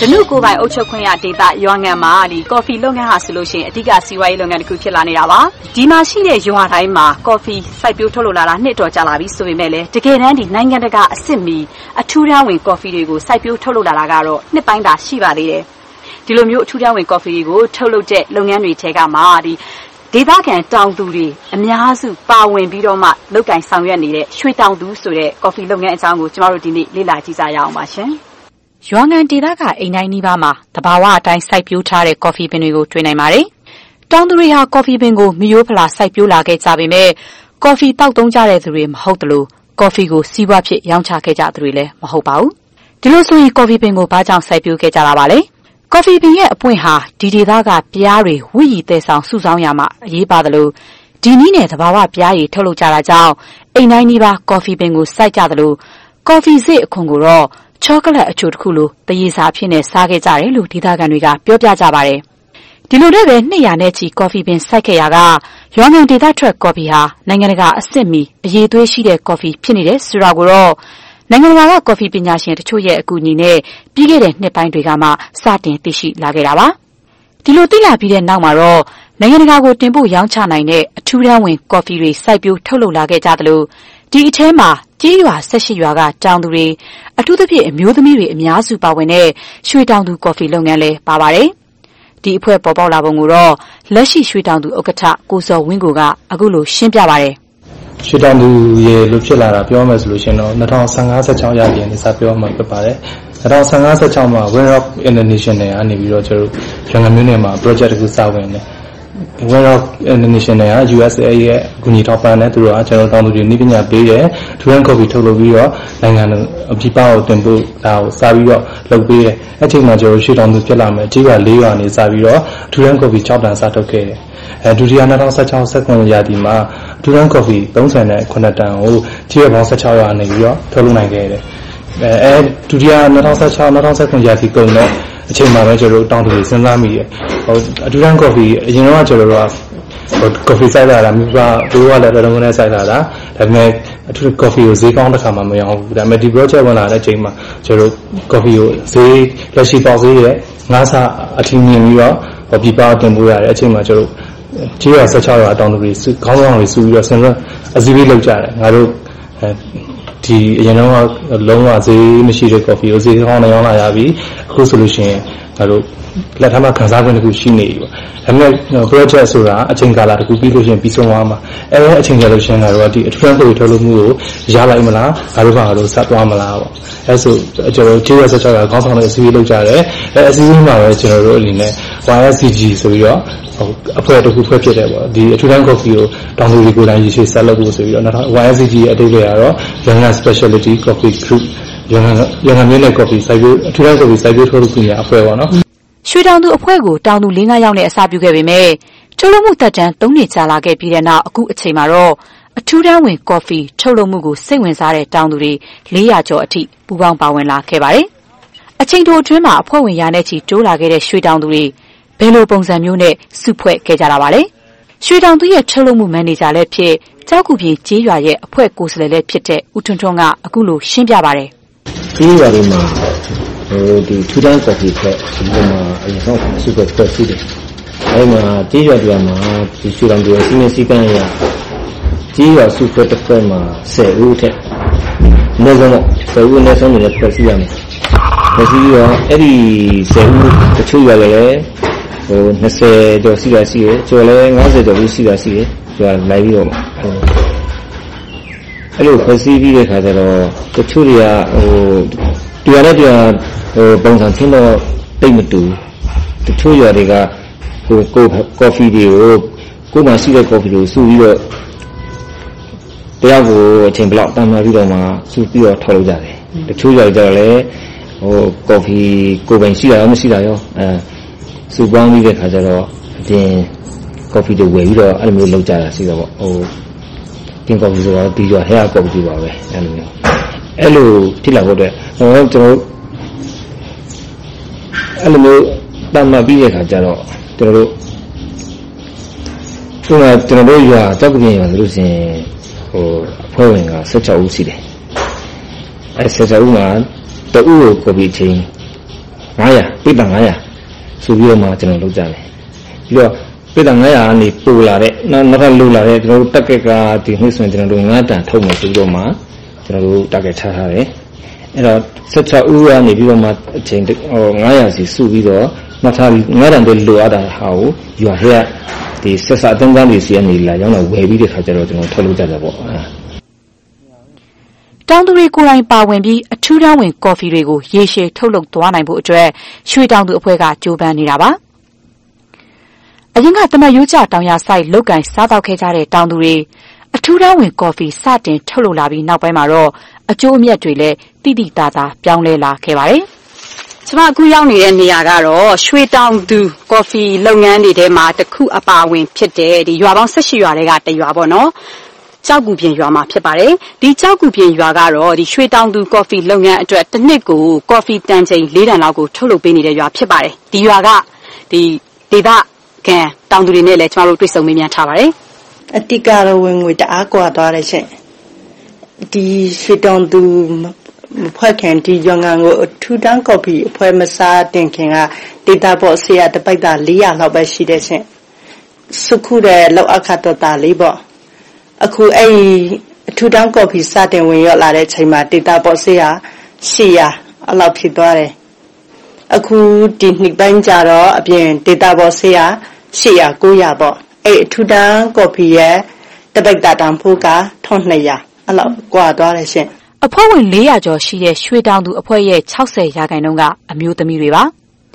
ဓနုကိုယ်ပိုင်အုပ်ချုပ်ခွင့်ရဒေသရွာငံမှာဒီကော်ဖီလုပ်ငန်းဟာဆိုလို့ရှိရင်အဓိကစီးပွားရေးလုပ်ငန်းတစ်ခုဖြစ်လာနေတာပါဒီမှာရှိတဲ့ရွာတိုင်းမှာကော်ဖီစိုက်ပျိုးထုတ်လုပ်လာတာနှစ်တော်ကြာလာပြီဆိုပေမဲ့လည်းတကယ်တမ်းဒီနိုင်ငံတကာအစ်စ်မီအထူးတန်းဝင်ကော်ဖီတွေကိုစိုက်ပျိုးထုတ်လုပ်လာတာကတော့နှစ်ပိုင်းသာရှိပါသေးတယ်ဒီလိုမျိုးအထူးတန်းဝင်ကော်ဖီတွေကိုထုတ်လုပ်တဲ့လုပ်ငန်းတွေထဲကမှဒီ ဒေသခံတောင်သူတွေအများစုပါဝင်ပြီးတော့မှလုပ်ကင်ဆောင်ရွက်နေတဲ့ရွှေတောင်သူဆိုတဲ့ကော်ဖီလုပ်ငန်းအကြောင်းကိုကျမတို့ဒီနေ့လေ့လာကြည့်ကြရအောင်ပါရှင်။ရွာငံဒေသကအိမ်တိုင်းနီးပါးမှာတဘာဝအတိုင်းစိုက်ပျိုးထားတဲ့ကော်ဖီပင်တွေကိုတွေ့နိုင်ပါတယ်။တောင်သူတွေဟာကော်ဖီပင်ကိုမရိုးဖလာစိုက်ပျိုးလာခဲ့ကြပေမဲ့ကော်ဖီတောက်သုံးကြတဲ့သူတွေမဟုတ်သလိုကော်ဖီကိုစီးပွားဖြစ်ရောင်းချခဲ့ကြသူတွေလည်းမဟုတ်ပါဘူး။ဒီလိုဆိုရင်ကော်ဖီပင်ကိုဘာကြောင့်စိုက်ပျိုးခဲ့ကြတာပါလဲ။ ကော်ဖီပင်ရဲ့အပွင့်ဟာ ဒီဒေသက ပြားတွေဝိရီတဲ့ဆောင် စုဆောင်းရမှာ အရေးပါသလို ဒီနည်းနဲ့ သဘာဝပြားရည် ထုတ်လုပ်ကြတာကြောင့် အိမ်တိုင်းနီးပါး ကော်ဖီပင်ကို စိုက်ကြသလို ကော်ဖီစိတ်အခွန်ကိုတော့ ချောကလက် အချိုတစ်ခုလိုတရေစာဖြစ်နေစားခဲ့ကြတယ်လို့ ဒေသခံတွေက ပြောပြကြပါတယ်။ဒီလိုနဲ့ပဲ200နဲ့ချီ ကော်ဖီပင်စိုက်ခဲ့ရာက ရွာငံဒေသထွက် ကော်ဖီဟာ နိုင်ငံတကာအဆင့်မီ အရေးသွေးရှိတဲ့ ကော်ဖီ ဖြစ်နေတယ်ဆိုတာကိုတော့ နိုင်ငံတကာက ကော်ဖီပညာရှင်တချို့ရဲ့ အကူအညီနဲ့ ပြီးခဲ့တဲ့နှစ်ပိုင်းတွေကမှ စတင်သိရှိလာခဲ့တာပါ။ဒီလိုသိလာပြီးတဲ့နောက်မှာတော့ နိုင်ငံတကာကို တင်ပို့ရောင်းချနိုင်တဲ့ အထူးတန်းဝင် ကော်ဖီတွေ စိုက်ပျိုး ထုတ်လုပ်လာခဲ့ကြသလို ဒီအထဲမှာကြေးရွာ ၁၈ ရွာက တောင်သူတွေ အထူးသဖြင့် အမျိုးသမီးတွေ အများစုပါဝင်တဲ့ ရွှေတောင်သူ ကော်ဖီလုပ်ငန်းလည်း ပါပါတယ်။ဒီအဖွဲ့ ပေါ်ပေါက်လာပုံကိုတော့ လက်ရှိ ရွှေတောင်သူဥက္ကဋ္ဌ ကိုစောဝင်းကိုကအခုလို ရှင်းပြပါတယ်။ ရွှေတောင်သူရေလို့ဖြစ်လာတာပြောမယ်ဆိုလို့ရှိရင်တော့2015-16ရာသီကနေစပြောမှဖြစ်ပါတယ်။2015-16မှာ Wind Rock International ကနေပြီးတော့ကျွန်တော်တို့ရန်ကုန်မြို့နယ်မှာ project တစ်ခုစဝင်တယ်။ World of International က USA ရဲ့အကူအညီထောက်ပံ့တဲ့သူတို့ကကျွန်တော်တောင်းသူတွေနည်းပညာပေးတယ်ဒူရန်ကော်ပီထုတ်လုပ်ပြီးတော့နိုင်ငံအပြပကိုတင်ပို့ဒါကိုစာပြီးတော့လုပ်ပေးတယ်အဲ့ချိန်မှာကျွန်တော်ရှေ့တောင်းသူဖြစ်လာမယ်ကြေးရွာ၄ရွာနေစာပြီးတော့ဒူရန်ကော်ပီ6တန်စာထုတ်ခဲ့တယ် အဲဒုတိယ2016 second ရာသီမှာဒူရန်ကော်ပီ39တန်ကိုကြေးရွာပေါင်း16ရွာနေပြီးတော့ထုတ်လုပ်နိုင်ခဲ့တယ်အဲအဲဒုတိယ2016 2019ရာသီကုန်တဲ့အချိန်မှာပဲကျွန်တော်တို့တောင်းတတွေစဉ်းစားမိတယ်ဟိုအတူတန်းကော်ဖီအရင်တော့ကျွန်တော်တို့ကဟိုကော်ဖီစိုက်တာလားမိဘတို့ကလည်းတော်တော်များစိုက်တာလားဒါပေမဲ့အထူးကော်ဖီကိုဈေးကောင်းတစ်ခါမှမရအောင်ဘူးဒါပေမဲ့ဒီ project ဝင်လာတဲ့အချိန်မှာကျွန်တော်တို့ကော်ဖီကိုဈေးလက်ရှိပေါက်ဈေးရဲ့ငါးဆအထီးမြင်ပြီးတော့ဟိုပြပတင်ပို့ရတဲ့အချိန်မှာကျွန်တော် ကြေးရ16ရာတောင်းတတွေခေါင်းဆောင်တွေစုပြီးတော့စဉ်းစားအစည်းအဝေးလုပ်ကြတယ်ငါတို့ဒီအရင်တော့လုံးဝဈေးမရှိတဲ့ coffee ကိုဈေးကောင်းနဲ့ရောင်းလာရပြီအခုဆိုလို့ရှိရင်ငါတို့ လက်ထမ်းမှာခံစား권တစ်ခုရှိနေပြီပေါ့ဒါပေမဲ့ project ဆိုတာအချိန်ကာလတစ်ခုပြီးလို့ရှိရင်ပြီးဆုံးသွားမှာအဲအချိန်ကြာလို့ရှိရင်ငါတို့ကဒီအထူးကိုထုတ်လို့မှုကိုရလိုက်မလားငါတို့ကငါတို့ဆက်သွားမလားပေါ့အဲဆိုကျွန်တော်တို့ကြေးရဆက်ချောက်ရခေါင်းဆောင်တဲ့အစည်းအဝေးလုပ်ကြတယ်အဲအစည်းအဝေးမှာပဲကျွန်တော်တို့အနေနဲ့ YSCG ဆိုပြီးတော့အဖွဲ့တစ်ခုဖွဲ့ဖြစ်တယ်ပေါ့ဒီအထူးတန်းကော်ဖီကိုတောင်သူတွေကိုယ်တိုင်ရေရှည်ဆက်လုပ်ဖို့ဆိုပြီးတော့နောက် YSCG ရဲ့အတိတ်တွေကတော့ Younger Specialty Coffee Group ရန်ကုန်ရန်ကုန်မြို့နယ်ကော်ဖီစိုက်ပျိုးအထူးတန်းကော်ဖီစိုက်ပျိုးထုတ်လုပ်သူများအဖွဲ့ပေါ့နော် ရွှေတောင်သူအဖွဲ့ကို တောင်သူ ၄၅ ယောက်နဲ့ အစပြုခဲ့ပေမဲ့ ထုတ်လုပ်မှုတက်တန်း ၃ နှစ် ကြာလာခဲ့ပြီးတဲ့နောက် အခုအချိန်မှာတော့ အထူးတန်းဝင် ကော်ဖီထုတ်လုပ်မှုကို စိတ်ဝင်စားတဲ့ တောင်သူတွေ400ကျော်အထိ ပူးပေါင်းပါဝင်လာခဲ့ပါတယ်။အချိန်တိုအတွင်းမှာ အဖွဲ့ဝင် ရာနဲ့ချီ တိုးလာခဲ့တဲ့ ရွှေတောင်သူတွေ ဘယ်လိုပုံစံမျိုးနဲ့ စုဖွဲ့ခဲ့ကြတာပါလဲ။ရွှေတောင်သူရဲ့ ထုတ်လုပ်မှု မန်နေဂျာလည်းဖြစ်ကြောက်ကူပြေကျေးရွာရဲ့ အဖွဲ့ကိုယ်စားလှယ်လည်းဖြစ်တဲ့ ဦးထွန်းထွန်းက အခုလို ရှင်းပြပါတယ်။ကျေးရွာတွေမှာ ဟိုဒီထူတန်းကော်ဖီဖွဲ့ဒီမှာအရင်ဆုံးစုဖွဲ့ဖွဲ့ရှိတယ်။အဲဒီမှာကျေးရွာတွေမှာဒီရွှေတောင်သူရဲ့စီမံစည်းကမ်းအရကျေးရွာစုဖွဲ့တစ်ဖွဲ့မှာ10ဦးထက်အနည်းဆုံးတော့10ဦးအနည်းဆုံးနေဖွဲ့စည်းရမယ်။ဖွဲ့စည်းပြီးတော့အဲ့ဒီ10ဦးတချို့ရွာလည်းဟို20ကျော်ရှိတာရှိတယ်ကျော်လဲ90ကျော်ရှိတာရှိတယ်ကျော်လိုက်ပြီးတော့အဲ့လိုဖွဲ့စည်းပြီးတဲ့ခါကျတော့တချို့တွေကဟိုတရားနဲ့တရား ဟိုပုံစံချင်းတော့တိတ်မတူတချို့ရွာတွေကဟိုကိုကော်ဖီတွေကိုကိုမှရှိတဲ့ကော်ဖီတွေကိုစုပြီးတော့တရားကိုအချိန်ဘလောက်တန်မာပြီးတော့မှစုပြီးတော့ထော်လို့ကြတယ်တချို့ရွာကြတော့လေဟိုကော်ဖီကိုပိုင်ရှိတာရောမရှိတာရောအဲစုပေါင်းပြီးတဲ့ခါကျတော့အပြင်ကော်ဖီတွေဝယ်ပြီးတော့အဲ့လိုမျိုးလုပ်ကြတာရှိတော့ပေါ့ဟိုတင်ကော်ဖီဆိုတော့ဒီရွာဟဲကော်ဖီပါပဲအဲ့လိုမျိုးအဲ့လိုဖြစ်လာဖို့အတွက်ဟိုကျွန်တော် အဲ့လိုမျိုးတတ်မှတ်ပြီးတဲ့ခါကျတော့ကျွန်တော်တို့ဒီမှာကျွန်တော်တို့ရွာတောက်ကပြင်ရွာဆိုလို့ရှိရင်ဟဟိုအဖွဲ့ဝင်က16ဦးရှိတယ်အဲ16ဦးမှာတဦးကိုကော်ပီချင်း900ပိတ္တ900ဆိုပြီးတော့မှကျွန်တော်လုပ်ကြတယ်ပြီးတော့ပိတ္တ900ကနေပိုလာတဲ့နောက်နောက်ကလူလာတဲ့ကျွန်တော်တို့တက်ကက်ကဒီနှစ်ဆိုရင်ကျွန်တော်တို့9တန်ထုတ်မယ်ဆိုပြီးတော့မှကျွန်တော်တို့တက်ကက်ချထားတယ် အဲ့တော့16ဦးကနေပြီးတော့မှအချိန်ဟို900စီစုပြီးတော့မှတ်ထားပြီး9တန်တည်းလိုအပ်တာဟာကိုရွာဟဲ့ဒီဆက်စအသုံးသားတွေစီကနေလာရောက်တော့ဝယ်ပြီးတဲ့ခါကျတော့ကျွန်တော်ထုတ်လုပ်ကြတာပေါ့အဲတောင်သူတွေကိုယ်တိုင်ပါဝင်ပြီးအထူးတန်းဝင်ကော်ဖီတွေကိုရေရှည်ထုတ်လုပ်သွားနိုင်ဖို့အတွက်ရွှေတောင်သူအဖွဲ့ကကြိုးပမ်းနေတာပါအရင်ကတမယိုးကျတောင်ရဆိုင်လုတ်ကန်စားတော့ခဲ့ကြတဲ့တောင်သူတွေအထူးတန်းဝင်ကော်ဖီစတင်ထုတ်လုပ်လာပြီးနောက်ပိုင်းမှာတော့အကျိုးအမြတ်တွေလည်း တိတိတသားပြောင်းလဲလာခဲ့ပါတယ်။ကျွန်မအခုရောက်နေတဲ့နေရာကတော့ရွှေတောင်သူကော်ဖီလုပ်ငန်းတွေထဲမှာတစ်ခုအပါဝင်ဖြစ်တဲ့ဒီရွာပေါင်း၁၈ရွာတွေကတရွာပေါ့နော်။ကြောက်ကူပြင်ရွာမှာဖြစ်ပါတယ်။ဒီကြောက်ကူပြင်ရွာကတော့ဒီရွှေတောင်သူကော်ဖီလုပ်ငန်းအတွက်တစ်နှစ်ကိုကော်ဖီတန်ချိန်၄တန်လောက်ကိုထုတ်လုပ်ပေးနေတဲ့ရွာဖြစ်ပါတယ်။ဒီရွာကဒီဒေသခံတောင်သူတွေနဲ့လည်းကျွန်တော်တို့တွေ့ဆုံမေးမြန်းထားပါတယ်။အတိကတော့ဝင်ငွေတအားကွာသွားတယ်ရှင်။ဒီရွှေတောင်သူ ဖွဲ့ခင်ဒီရောင်ငံကိုထူတန်းကော်ဖီအဖွဲ့မစားတင်ခင်ကဒေတာပေါ့ဆေးရတပိုက်တာ400လောက်ပဲရှိတယ်ရှင်စုခုတဲ့လောက်အခတ်တော်တာလေးပေါ့အခုအဲ့အထူတန်းကော်ဖီစတင်ဝင်ရောက်လာတဲ့ချိန်မှာဒေတာပေါ့ဆေးရ800အလောက်ဖြစ်သွားတယ်အခုဒီနှစ်ပိုင်းကြတော့အပြင်ဒေတာပေါ့ဆေးရ800 900ပေါ့အဲ့အထူတန်းကော်ဖီရဲ့တပိုက်တာတန်ဖိုးက1200အဲ့လောက်ကွာသွားတယ်ရှင် အဖွဲ့ဝင်400ကျော်ရှိတဲ့ ရွှေတောင်သူအဖွဲ့ရဲ့60ရာခိုင်နှုန်းက အမျိုးသမီးတွေပါ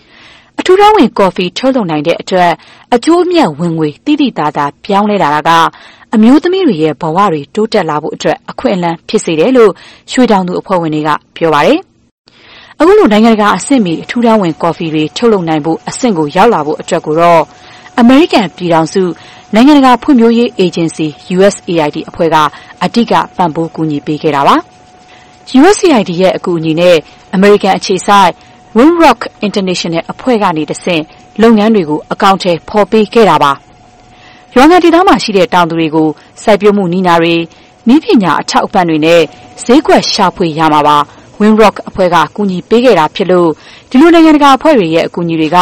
။အထူးတန်းဝင် ကော်ဖီထုတ်လုပ်နိုင်တဲ့အတွက် အကျိုးအမြတ် ဝင်ငွေတိတိသားသားပြောင်းလဲလာတာက အမျိုးသမီးတွေရဲ့ ဘဝတွေ တိုးတက်လာဖို့အတွက် အခွင့်အလမ်း ဖြစ်စေတယ်လို့ ရွှေတောင်သူအဖွဲ့ဝင်တွေက ပြောပါတယ်။အခုလို နိုင်ငံတကာအဆင့်မီ အထူးတန်းဝင် ကော်ဖီတွေ ထုတ်လုပ်နိုင်ဖို့အဆင့်ကို ရောက်လာဖို့အတွက်ကိုတော့ အမေရိကန်ပြည်ထောင်စု နိုင်ငံတကာဖွံ့ဖြိုးရေးအေဂျင်စီ USAID အဖွဲ့က အဓိက ပံ့ပိုးကူညီပေးခဲ့တာပါ။ USAID ရဲ့အကူအညီနဲ့ အမေရိကန်အခြေစိုက် Windrock International အဖွဲ့ကနေတဆင့် လုပ်ငန်းတွေကို အကောင့်ထဲဖော်ပေးခဲ့တာပါ။ရွာငံဒေသမှာရှိတဲ့ တောင်သူတွေကို စိုက်ပျိုးမှုနီးနာတွေဤပညာအထောက်အပံ့တွေနဲ့ ဈေးကွက်ရှာဖွေရမှာပါ Windrock အဖွဲ့က ကူညီပေးခဲ့တာဖြစ်လို့ ဒီလို နိုင်ငံတကာအဖွဲ့တွေရဲ့ အကူအညီတွေက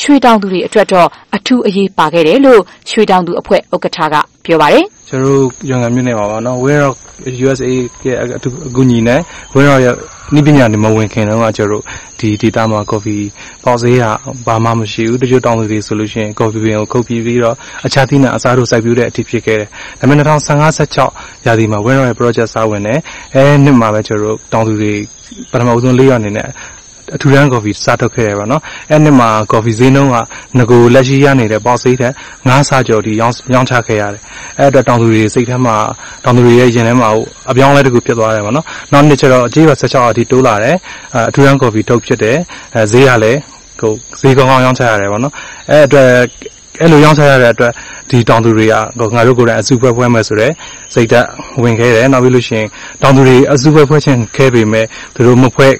ရွှေတောင်သူတွေအတွက်တော့ အထူးအရေးပါခဲ့တယ်လို့ ရွှေတောင်သူအဖွဲ့ ဥက္ကဋ္ဌက ပြောပါတယ်။ကျွန်တော်တို့ရွာငံမြို့နယ်မှာပါနော် Windrock USA ရဲ့အကူအညီနဲ့ Windrock ရဲ့နိပညာတွေမဝင်ခင်တုန်းကကျွန်တော်တို့ဒီဒေတာမှာ coffee ပေါက်ဈေးကဘာမှမရှိဘူးတချို့တောင်သူတွေဆိုလို့ရှိရင် coffee ပင်ကိုခုတ်ပြီးပြီးတော့အခြားသီးနှံအစားတို့စိုက်ပျိုးတဲ့အထိဖြစ်ခဲ့တယ်ဒါပေမဲ့2015 16ရာသီမှာ Windrock ရဲ့ project စဝင်တယ်အဲနှစ်မှာပဲကျွန်တော်တို့တောင်သူတွေပထမဦးဆုံး၄ရောက်အနေနဲ့ အထူးတန်းကော်ဖီစားထုတ်ခဲ့ရပါတော့။အဲ့နှစ်မှာကော်ဖီဈေးနှုန်းကငကိုလက်ရှိရနေတဲ့ပေါက်စိတ်တဲ့ငါးဆကျော်ဒီရောင်းရောင်းချခဲ့ရတယ်။အဲ့အတွက်တောင်သူတွေစိတ်ထဲမှာတောင်သူတွေရဲ့ရင်ထဲမှာအပြောင်းလဲတစ်ခုဖြစ်သွားတယ်ပေါ့နော်။နောက်နှစ်ကျတော့အကြီးပါ16အထိတိုးလာတယ်။အထူးတန်းကော်ဖီထုတ်ဖြစ်တယ်။အဲဈေးကလည်းဟိုဈေးကောင်းကောင်းရောင်းချရတယ်ပေါ့နော်။အဲ့အတွက်အဲ့လိုရောင်းချရတဲ့အတွက်ဒီတောင်သူတွေကငါတို့ကိုယ်တိုင်အစုဖွဲ့ဖွဲ့မယ်ဆိုတော့စိတ်ဓာတ်ဝင်ခဲ့တယ်နောက်ပြီးလို့ရှိရင်တောင်သူတွေအစုဖွဲ့ဖွဲ့ခြင်းခဲ့ပေမဲ့သူတို့မဖွဲ့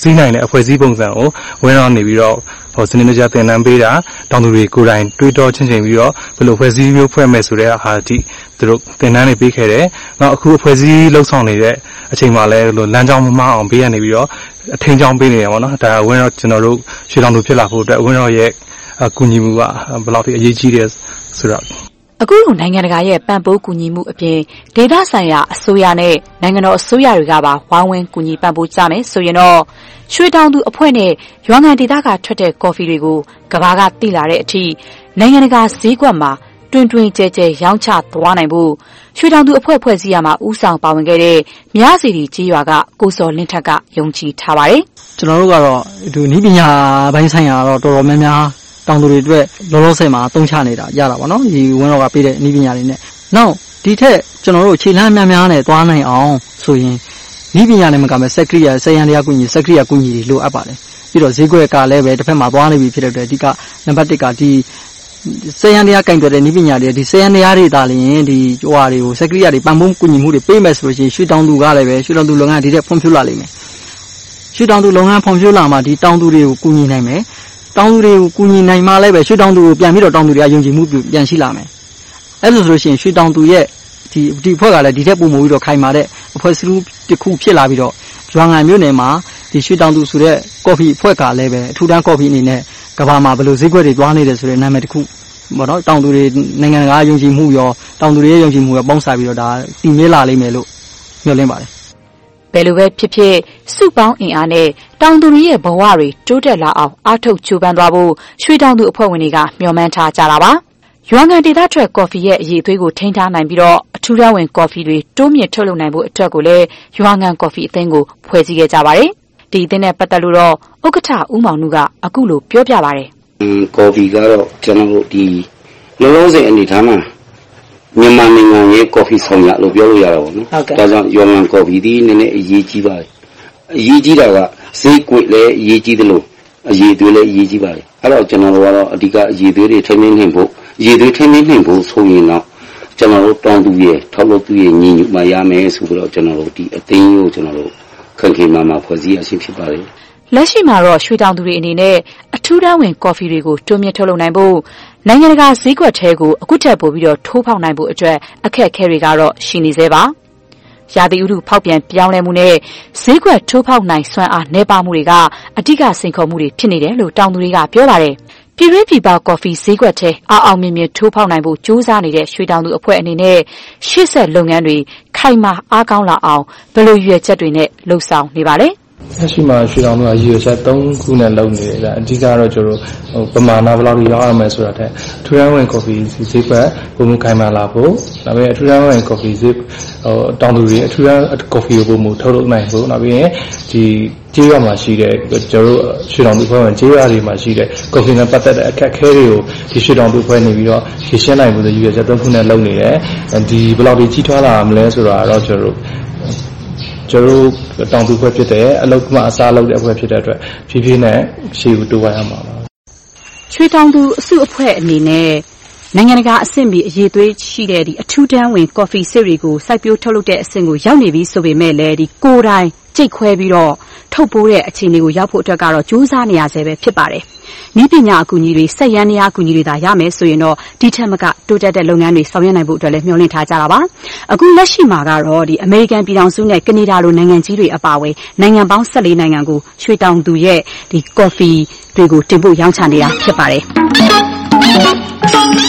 စီးနိုင်တဲ့အဖွဲ့အစည်းပုံစံကိုဝင်းရောက်နေပြီးတော့ဟိုစနစ်တကျသင်တန်းပေးတာတောင်သူတွေကိုယ်တိုင်တွေးတောချင်းချင်းပြီးတော့ဘယ်လိုဖွဲ့စည်းမျိုးဖွဲ့မယ်ဆိုတဲ့ဟာဒီသူတို့သင်တန်းတွေပေးခဲ့တယ်။နောက်အခုအဖွဲ့အစည်းလှုပ်ဆောင်နေတဲ့အချိန်မှာလည်းလမ်းကြောင်းမမအောင်ပေးရနေပြီးတော့အထင်ကြောင်းပေးနေတယ်ပေါ့နော်။ဒါဝင်းရောက်ကျွန်တော်တို့ရှေ့တောင်သူဖြစ်လာဖို့အတွက်ဝင်းရောက်ရဲ့အကူအညီမှုကဘယ်လောက်ထိအရေးကြီးတယ်ဆိုတော့ အခုလို နိုင်ငံတကာရဲ့ ပံ့ပိုးကူညီမှုအပြင် ဒေသဆိုင်ရာအစိုးရနဲ့ နိုင်ငံတော်အစိုးရတွေကပါ ဝိုင်းဝန်း ကူညီပံ့ပိုးကြမယ်ဆိုရင်တော့ ရွှေတောင်သူအဖွဲ့နဲ့ ရွာငံဒေသကထွက်တဲ့ ကော်ဖီတွေကိုကဘာကတိလာတဲ့အထိ နိုင်ငံတကာဈေးကွက်မှာ တွင်တွင်ကျဲကျဲရောင်းချသွားနိုင်ဖို့ ရွှေတောင်သူအဖွဲ့ ဖွဲ့စည်းရမှာဥဆောင်ပါဝင်ခဲ့တဲ့ မြစီတီကြီးရွာက ကိုစော်လင်းထက်က ယုံကြည်ထားပါတယ်။ကျွန်တော်တို့ကတော့ဒီနီးပညာပိုင်းဆိုင်ရာတော့ တော်တော်များများ တောင်သူတွေအတွက်လောလောဆယ်မှာသုံးချနေတာရတာပေါ့နော်ဒီဝင်းတော်ကပေးတဲ့ဤပညာတွေနဲ့နောက်ဒီထက်ကျွန်တော်တို့ခြေလှမ်းများများနဲ့သွားနိုင်အောင်ဆိုရင်ဤပညာနဲ့မကမဲ့စက်ကရိယာဆက်ရန်တရားကုညီစက်ကရိယာကုညီတွေလိုအပ်ပါတယ်ပြီးတော့ဈေးကွက်ကလည်းပဲတစ်ဖက်မှာသွားနေပြီဖြစ်တဲ့အတွက်အဓိကနံပါတ်1ကဒီစေယံတရားကင်တွယ်တဲ့ဤပညာတွေဒီစေယံတရားတွေဒါလျင်ဒီဟိုဟာတွေကိုစက်ကရိယာတွေပံ့ပိုးကူညီမှုတွေပေးမယ်ဆိုလို့ရှိရင်ရွှေတောင်သူကလည်းပဲရွှေတောင်သူလုပ်ငန်းဒီတဲ့ဖွံ့ဖြိုးလာလိမ့်မယ်ရွှေတောင်သူလုပ်ငန်းဖွံ့ဖြိုးလာမှဒီတောင်သူတွေကိုကူညီနိုင်မယ် တောင်သူတွေကိုကူညီနိုင်မှလည်းပဲရွှေတောင်သူကိုပြန်ပြီးတော့တောင်သူတွေကယုံကြည်မှုပြန်ရှိလာမယ်။အဲလိုဆိုလို့ရှိရင်ရွှေတောင်သူရဲ့ဒီဒီဒီအဖွဲ့ကလည်းဒီထက်ပုံမှုပြီးတော့ခိုင်မာတဲ့အဖွဲ့စည်းတစ်ခုဖြစ်လာပြီးတော့ရွာငံမြို့နယ်မှာဒီရွှေတောင်သူဆိုတဲ့ကော်ဖီအဖွဲ့ကလည်းပဲအထူးတန်းကော်ဖီအနေနဲ့ကဘာမှာဘယ်လိုဈေးကွက်တွေတွားနေတယ်ဆိုတဲ့နာမည်တစ်ခုပေါ့နော်တောင်သူတွေနိုင်ငံတကာယုံကြည်မှုရောတောင်သူတွေရဲ့ယုံကြည်မှုရောပေါင်းစားပြီးတော့ဒါတည်မြဲလာလိမ့်မယ်လို့မျှော်လင့်ပါတယ် ဘယ်လိုပဲဖြစ်ဖြစ် စုပေါင်းအင်အားနဲ့ တောင်သူတွေရဲ့ဘဝတွေ တိုးတက်လာအောင် အားထုတ်ကြိုးပမ်းသွားဖို့ ရွှေတောင်သူအဖွဲ့ဝင်တွေက မျှော်မှန်းထားကြတာပါ။ရွာငံဒေသထွက် ကော်ဖီရဲ့ အရေးအသွေးကို ထိန်းထားနိုင်ပြီးတော့အထူးတန်းဝင် ကော်ဖီတွေ တိုးမြင့်ထုတ်လုပ်နိုင်ဖို့ အတွက်ကိုလည်း ရွာငံကော်ဖီအသင်းကို ဖွဲ့စည်းခဲ့ကြပါတယ်။ဒီအသင်းနဲ့ ပတ်သက်လို့တော့ ဥက္ကဋ္ဌ ဦးမောင်နုက အခုလို ပြောပြပါတယ်အင်းကော်ဖီကတော့ကျွန်တော်တို့ဒီလုံးလုံးစိမ်အနေထားမှာ မြန်မာနိုင်ငံရဲ့ကော်ဖီဆောင်ရလို့ပြောလို့ရတာပေါ့နော်ဟုတ်ကဲ့ဒါကြောင့်ယောမန်ကော်ဖီဒီနည်းနည်းအရေးကြီးပါတယ်အရေးကြီးတာကဈေးကွက်လည်းအရေးကြီးသလိုအရေးသွေးလည်းအရေးကြီးပါတယ်အဲ့တော့ကျွန်တော်တို့ကတော့အဓိကအရေးသွေးတွေထိမ့်သိမ်းနိုင်ဖို့အရေးသွေးထိမ့်သိမ်းနိုင်ဖို့ဆိုရင်တော့ကျွန်တော်တို့တောင်းသူရဲ့ထောက်လို့သူရဲ့ညီညွတ်မှရမယ်ဆိုပြီးတော့ကျွန်တော်တို့ဒီအသိဉာဏ်ကိုကျွန်တော်တို့ခင်ခင်မာမာဖွဲ့စည်းရရှိဖြစ်ပါတယ်။လက်ရှိမှာတော့ရွှေတောင်သူတွေအနေနဲ့အထူးတန်းဝင်ကော်ဖီတွေကိုတိုးမြင့်ထုတ်လုပ်နိုင်ဖို့ နိုင်ငံတကာဈေးကွက်ထဲကို အခုထက်ပိုပြီးတော့ထိုးဖောက်နိုင်ဖို့အတွက် အခက်အခဲတွေကတော့ ရှိနေသေးပါ။ရာသီဥတု ဖောက်ပြန်ပြောင်းလဲမှုနဲ့ ဈေးကွက်ထိုးဖောက်နိုင်စွမ်းအားနှဲပါမှုတွေက အဓိက စိန်ခေါ်မှုတွေ ဖြစ်နေတယ်လို့ တောင်သူတွေက ပြောပါတယ်။ပြည်တွင်းပြည်ပ ကော်ဖီဈေးကွက်ထဲ အောင်အောင်မြင်မြင် ထိုးဖောက်နိုင်ဖို့ ကြိုးစားနေတဲ့ ရွှေတောင်သူအဖွဲ့အနေနဲ့ ရှေ့ဆက်လုပ်ငန်းတွေ ခိုင်မာအားကောင်းလာအောင် ဘယ်လိုရွေးချက်တွေနဲ့လှုပ်ဆောင်နေပါလဲ။ လက်ရှိမှာရွှေတောင်တို့ကရည်ရွယ်ချက်၃ခုနဲ့လုပ်နေတယ်ဒါအဓိကတော့ကျွန်တော်တို့ဟိုပမာဏဘယ်လောက်ကြီးရောက်ရမယ်ဆိုတာတဲ့ထူရန်ဝင်ကော်ဖီဈေးကွက်ပုံမှုခိုင်မာလာဖို့နောက်ပြီးအထူရန်ဝင်ကော်ဖီဈေးဟိုတောင်သူတွေအထူရန်ကော်ဖီကိုပုံမှုထုတ်လုပ်နိုင်ဖို့နောက်ပြီးရင်ဒီကြေးရွာမှာရှိတဲ့ကျွန်တော်တို့ရွှေတောင်သူဖွဲ့ဝင်ကြေးရွာတွေမှာရှိတဲ့ကော်ဖီနဲ့ပတ်သက်တဲ့အခက်အခဲတွေကိုဒီရွှေတောင်သူဖွဲ့နေပြီးတော့ဖြေရှင်းနိုင်ဖို့ဆိုရည်ရွယ်ချက်၃ခုနဲ့လုပ်နေတယ်ဒီဘယ်လောက်ကြီးကြီးထွားလာမလဲဆိုတာတော့ကျွန်တော်တို့ ကျွန်တော်တို့တောင်သူဖွဲ့ဖြစ်တဲ့အလုတ်ကမှအစားလုပ်တဲ့အဖွဲ့ဖြစ်တဲ့အတွက်ဖြည်းဖြည်းနဲ့ရှေ့ကိုတိုးသွားရမှာပါရွှေတောင်သူအစုအဖွဲ့အနေနဲ့နိုင်ငံတကာအဆင့်မီအရေးသွေးရှိတဲ့ဒီအထူးတန်းဝင်ကော်ဖီစစ်တွေကိုစိုက်ပျိုးထုတ်လုပ်တဲ့အဆင့်ကိုရောက်နေပြီဆိုပေမဲ့လည်းဒီကိုယ်တိုင် ကြိတ်ခွဲပြီးတော့ ထုတ်ပိုးတဲ့ အခြေအနေကို ရောက်ဖို့အတွက်ကတော့ ကြိုးစားနေရဆဲပဲဖြစ်ပါတယ်။ဤပညာအကူအညီတွေ စက်ရန်တရား အကူအညီတွေသာ ရမယ်ဆိုရင်တော့ ဒီထက်မက တိုးတက်တဲ့ လုပ်ငန်းတွေ ဆောင်ရွက်နိုင်ဖို့အတွက်လည်း မျှော်လင့်ထားကြတာပါ။အခုလက်ရှိမှာကတော့ဒီအမေရိကန်ပြည်ထောင်စုနဲ့ ကနေဒါလို နိုင်ငံကြီးတွေ အပါအဝင် နိုင်ငံပေါင်း14နိုင်ငံကို ရွှေတောင်သူရဲ့ဒီကော်ဖီတွေကို တင်ပို့ရောင်းချနေတာ ဖြစ်ပါတယ်။